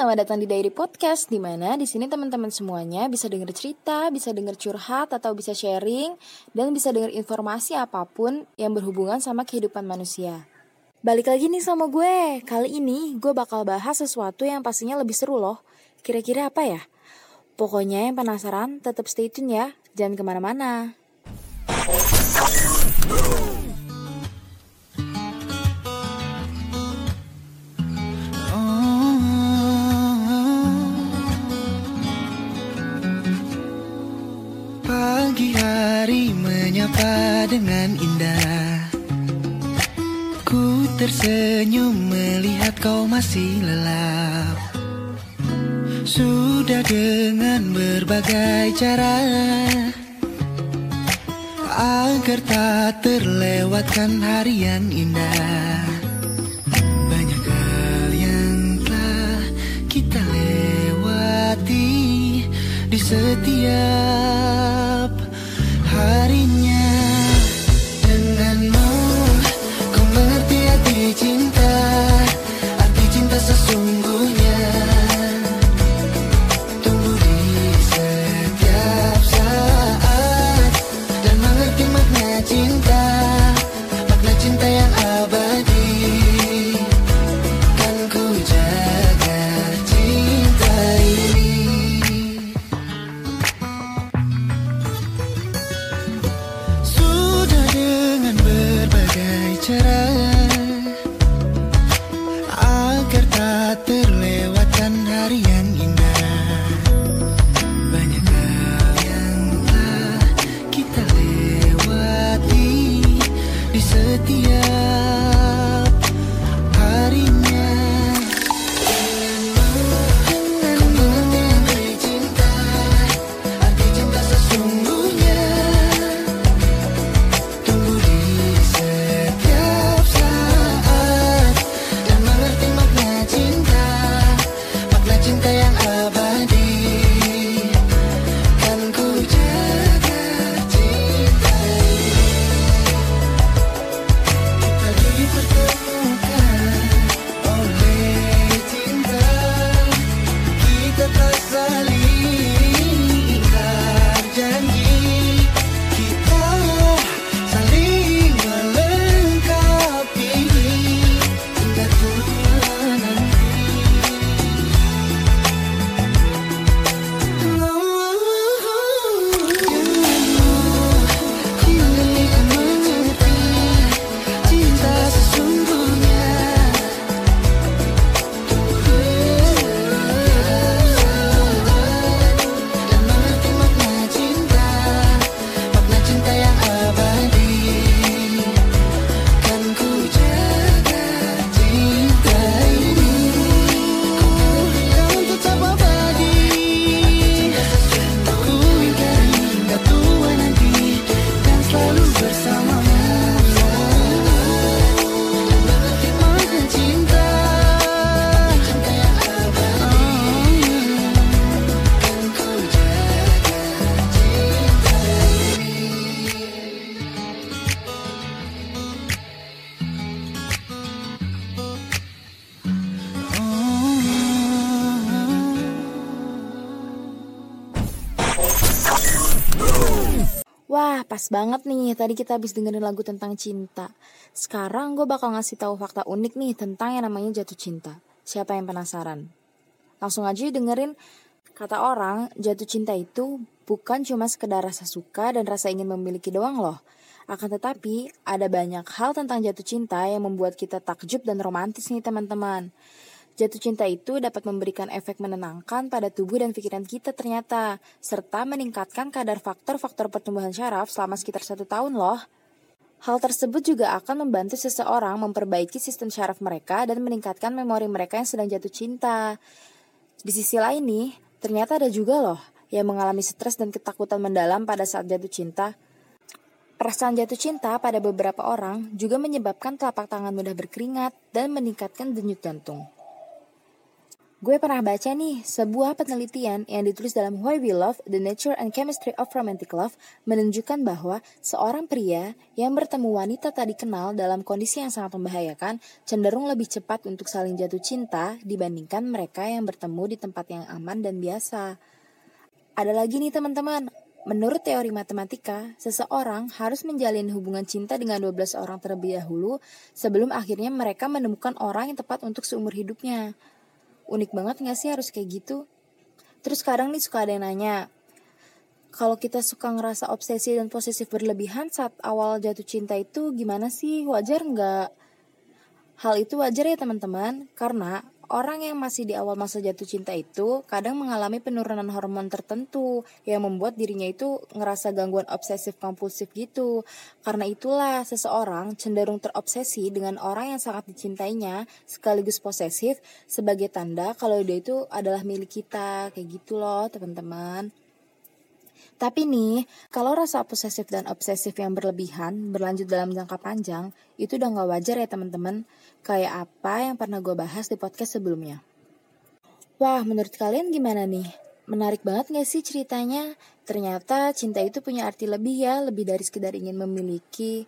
selamat datang di Diary Podcast di mana di sini teman-teman semuanya bisa denger cerita, bisa denger curhat atau bisa sharing dan bisa denger informasi apa pun yang berhubungan sama kehidupan manusia. Balik lagi nih sama gue. Kali ini gue bakal bahas sesuatu yang pastinya lebih seru loh. Kira-kira apa ya? Pokoknya yang penasaran tetap stay tune ya. Jangan ke mana-mana. Tersenyum melihat kau masih lelap. Sudah dengan berbagai cara Agar tak terlewatkan hari yang indah. Banyak hal yang telah kita lewati Di setiap harinya Di setiap bersama banget nih. Tadi kita habis dengerin lagu tentang cinta. Sekarang gue bakal ngasih tahu fakta unik nih tentang yang namanya jatuh cinta. Siapa yang penasaran? Langsung aja dengerin. Kata orang, jatuh cinta itu bukan cuma sekedar rasa suka dan rasa ingin memiliki doang loh. Akan tetapi, ada banyak hal tentang jatuh cinta yang membuat kita takjub dan romantis nih teman-teman. Jatuh cinta itu dapat memberikan efek menenangkan pada tubuh dan pikiran kita ternyata, serta meningkatkan kadar faktor-faktor pertumbuhan syaraf selama sekitar satu tahun loh. Hal tersebut juga akan membantu seseorang memperbaiki sistem syaraf mereka dan meningkatkan memori mereka yang sedang jatuh cinta. Di sisi lain nih, ternyata ada juga loh yang mengalami stres dan ketakutan mendalam pada saat jatuh cinta. Perasaan jatuh cinta pada beberapa orang juga menyebabkan telapak tangan mudah berkeringat dan meningkatkan denyut jantung. Gue pernah baca nih sebuah penelitian yang ditulis dalam Why We Love, The Nature and Chemistry of Romantic Love menunjukkan bahwa seorang pria yang bertemu wanita tadi kenal dalam kondisi yang sangat membahayakan cenderung lebih cepat untuk saling jatuh cinta dibandingkan mereka yang bertemu di tempat yang aman dan biasa. Ada lagi nih teman-teman, Menurut teori matematika, seseorang harus menjalin hubungan cinta dengan 12 orang terlebih dahulu sebelum akhirnya mereka menemukan orang yang tepat untuk seumur hidupnya. Unik banget gak sih harus kayak gitu? Terus kadang nih suka ada yang nanya, kalau kita suka ngerasa obsesi dan posesif berlebihan saat awal jatuh cinta itu gimana sih? Wajar nggak? Hal itu wajar ya teman-teman, karena Orang yang masih di awal masa jatuh cinta itu kadang mengalami penurunan hormon tertentu yang membuat dirinya itu ngerasa gangguan obsesif kompulsif gitu. Karena itulah seseorang cenderung terobsesi dengan orang yang sangat dicintainya sekaligus posesif sebagai tanda kalau dia itu adalah milik kita. Kayak gitu loh teman-teman. Tapi nih, kalau rasa posesif dan obsesif yang berlebihan berlanjut dalam jangka panjang, itu udah gak wajar ya teman-teman. Kayak apa yang pernah gue bahas di podcast sebelumnya. Wah, menurut kalian gimana nih? Menarik banget gak sih ceritanya? Ternyata cinta itu punya arti lebih ya, lebih dari sekedar ingin memiliki.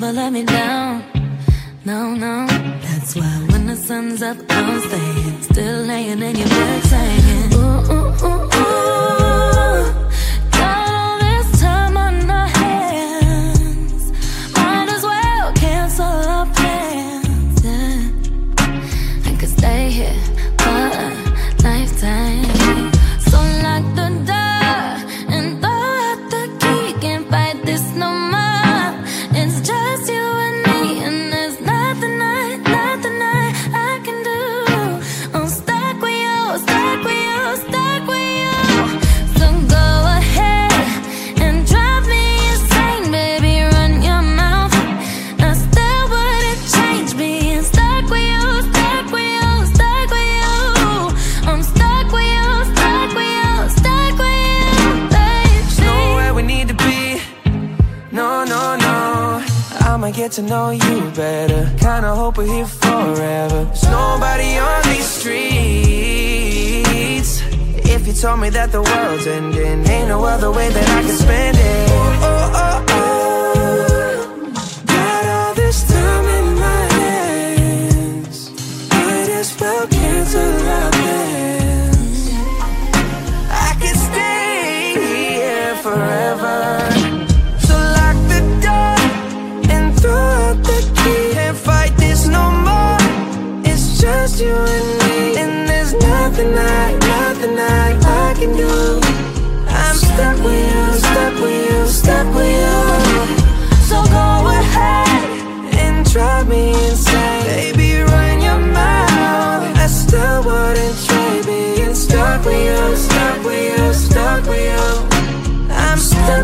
Never let me down. No, no, that's why when the sun's up, I'm staying. Still laying in your bed saying, get to know you better. Kinda hope we're here forever. There's nobody on these streets. If you told me that the world's ending, ain't no other way that I can spend it. Oh, oh, oh, oh.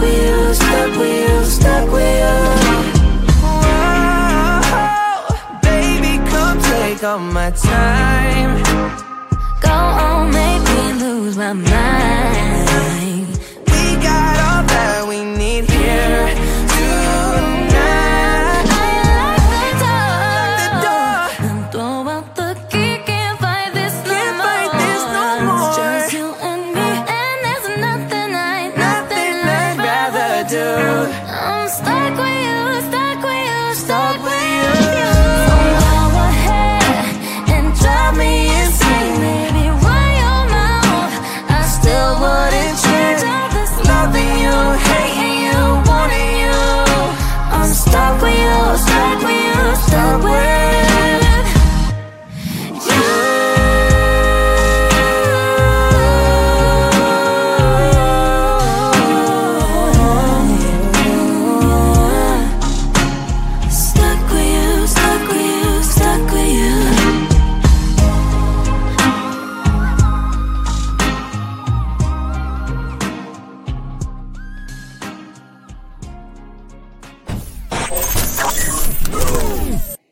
With you, stuck with you, stuck with you take all my time Go on, make me lose my mind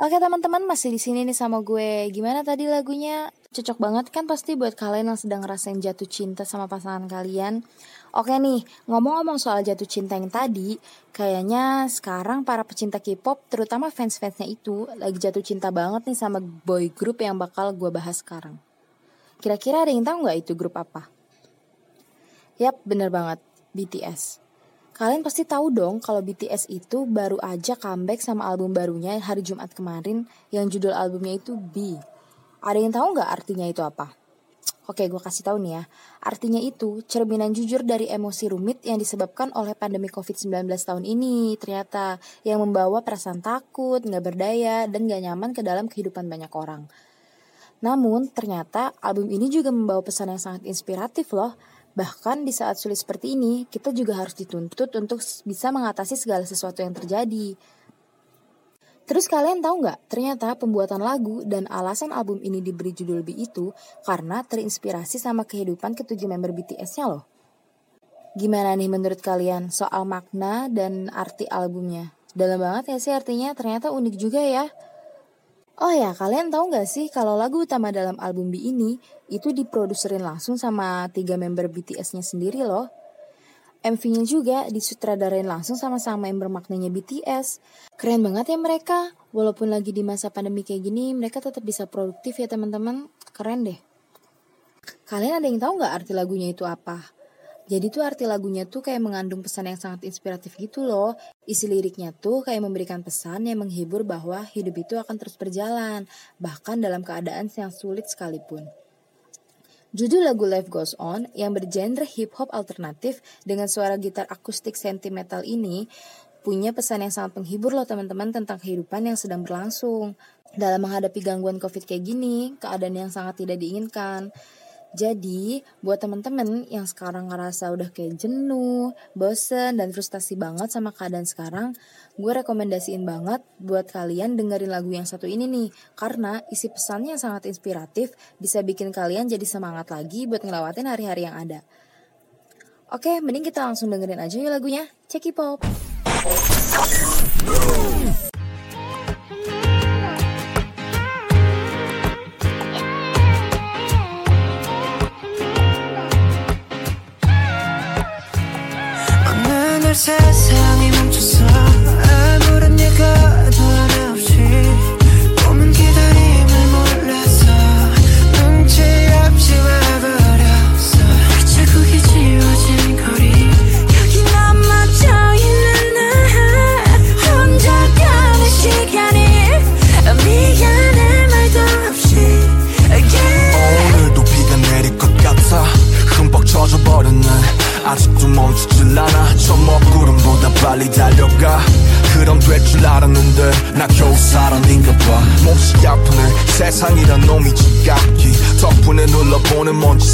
Oke teman-teman masih di sini nih sama gue. Gimana tadi lagunya? Cocok banget kan pasti buat kalian yang sedang ngerasain jatuh cinta sama pasangan kalian. Oke nih, ngomong-ngomong soal jatuh cinta yang tadi, kayaknya sekarang para pecinta K-pop, terutama fans-fansnya itu, lagi jatuh cinta banget nih sama boy group yang bakal gue bahas sekarang. Kira-kira ada yang tahu nggak itu grup apa? Yap, bener banget, BTS. Kalian pasti tahu dong kalau BTS itu baru aja comeback sama album barunya hari Jumat kemarin yang judul albumnya itu B. Ada yang tahu nggak artinya itu apa? Oke, gue kasih tahu nih ya. Artinya itu cerminan jujur dari emosi rumit yang disebabkan oleh pandemi COVID-19 tahun ini ternyata yang membawa perasaan takut, nggak berdaya, dan nggak nyaman ke dalam kehidupan banyak orang. Namun ternyata album ini juga membawa pesan yang sangat inspiratif loh Bahkan di saat sulit seperti ini, kita juga harus dituntut untuk bisa mengatasi segala sesuatu yang terjadi. Terus kalian tahu nggak, ternyata pembuatan lagu dan alasan album ini diberi judul B itu karena terinspirasi sama kehidupan ketujuh member BTS-nya loh. Gimana nih menurut kalian soal makna dan arti albumnya? Dalam banget ya sih artinya ternyata unik juga ya. Oh ya, kalian tahu nggak sih kalau lagu utama dalam album B ini itu diproduserin langsung sama tiga member BTS-nya sendiri loh. MV-nya juga disutradarain langsung sama sang member maknanya BTS. Keren banget ya mereka. Walaupun lagi di masa pandemi kayak gini, mereka tetap bisa produktif ya teman-teman. Keren deh. Kalian ada yang tahu nggak arti lagunya itu apa? Jadi tuh arti lagunya tuh kayak mengandung pesan yang sangat inspiratif gitu loh. Isi liriknya tuh kayak memberikan pesan yang menghibur bahwa hidup itu akan terus berjalan, bahkan dalam keadaan yang sulit sekalipun. Judul lagu Life Goes On yang bergenre hip hop alternatif dengan suara gitar akustik sentimental ini punya pesan yang sangat menghibur loh teman-teman tentang kehidupan yang sedang berlangsung. Dalam menghadapi gangguan covid kayak gini, keadaan yang sangat tidak diinginkan. Jadi, buat temen-temen yang sekarang ngerasa udah kayak jenuh, bosen, dan frustasi banget sama keadaan sekarang, gue rekomendasiin banget buat kalian dengerin lagu yang satu ini nih. Karena isi pesannya sangat inspiratif, bisa bikin kalian jadi semangat lagi buat ngelewatin hari-hari yang ada. Oke, mending kita langsung dengerin aja ya lagunya. Check Pop.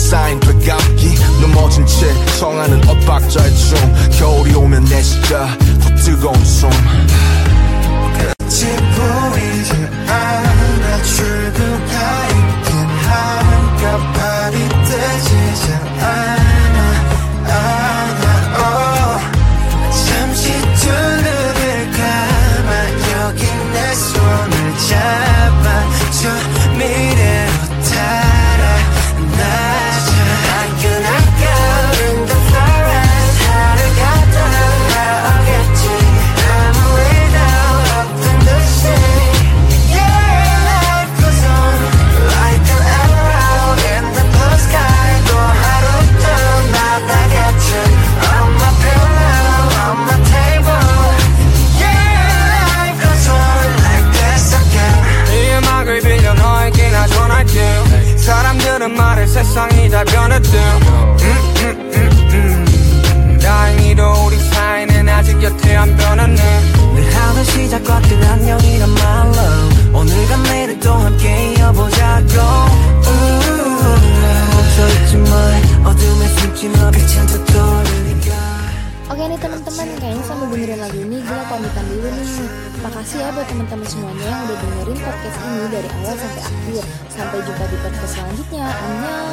쌓인 되감기 넘어진 채 청하는 엇박자의 춤 겨울이 오면 내쉬자 더 뜨거운 숨 시작과 끝 안녕이란 말로 오늘과 내일을 또 함께 이어보자고 멈춰있지 마 어둠에 숨지 마 빛은 더 떠오르니까 Oke nih teman-teman, kayaknya sambil dengerin lagu ini gue pamitan dulu nih. Makasih ya buat teman-teman semuanya yang udah dengerin podcast ini dari awal sampai akhir. Sampai jumpa di podcast selanjutnya. Annyeong.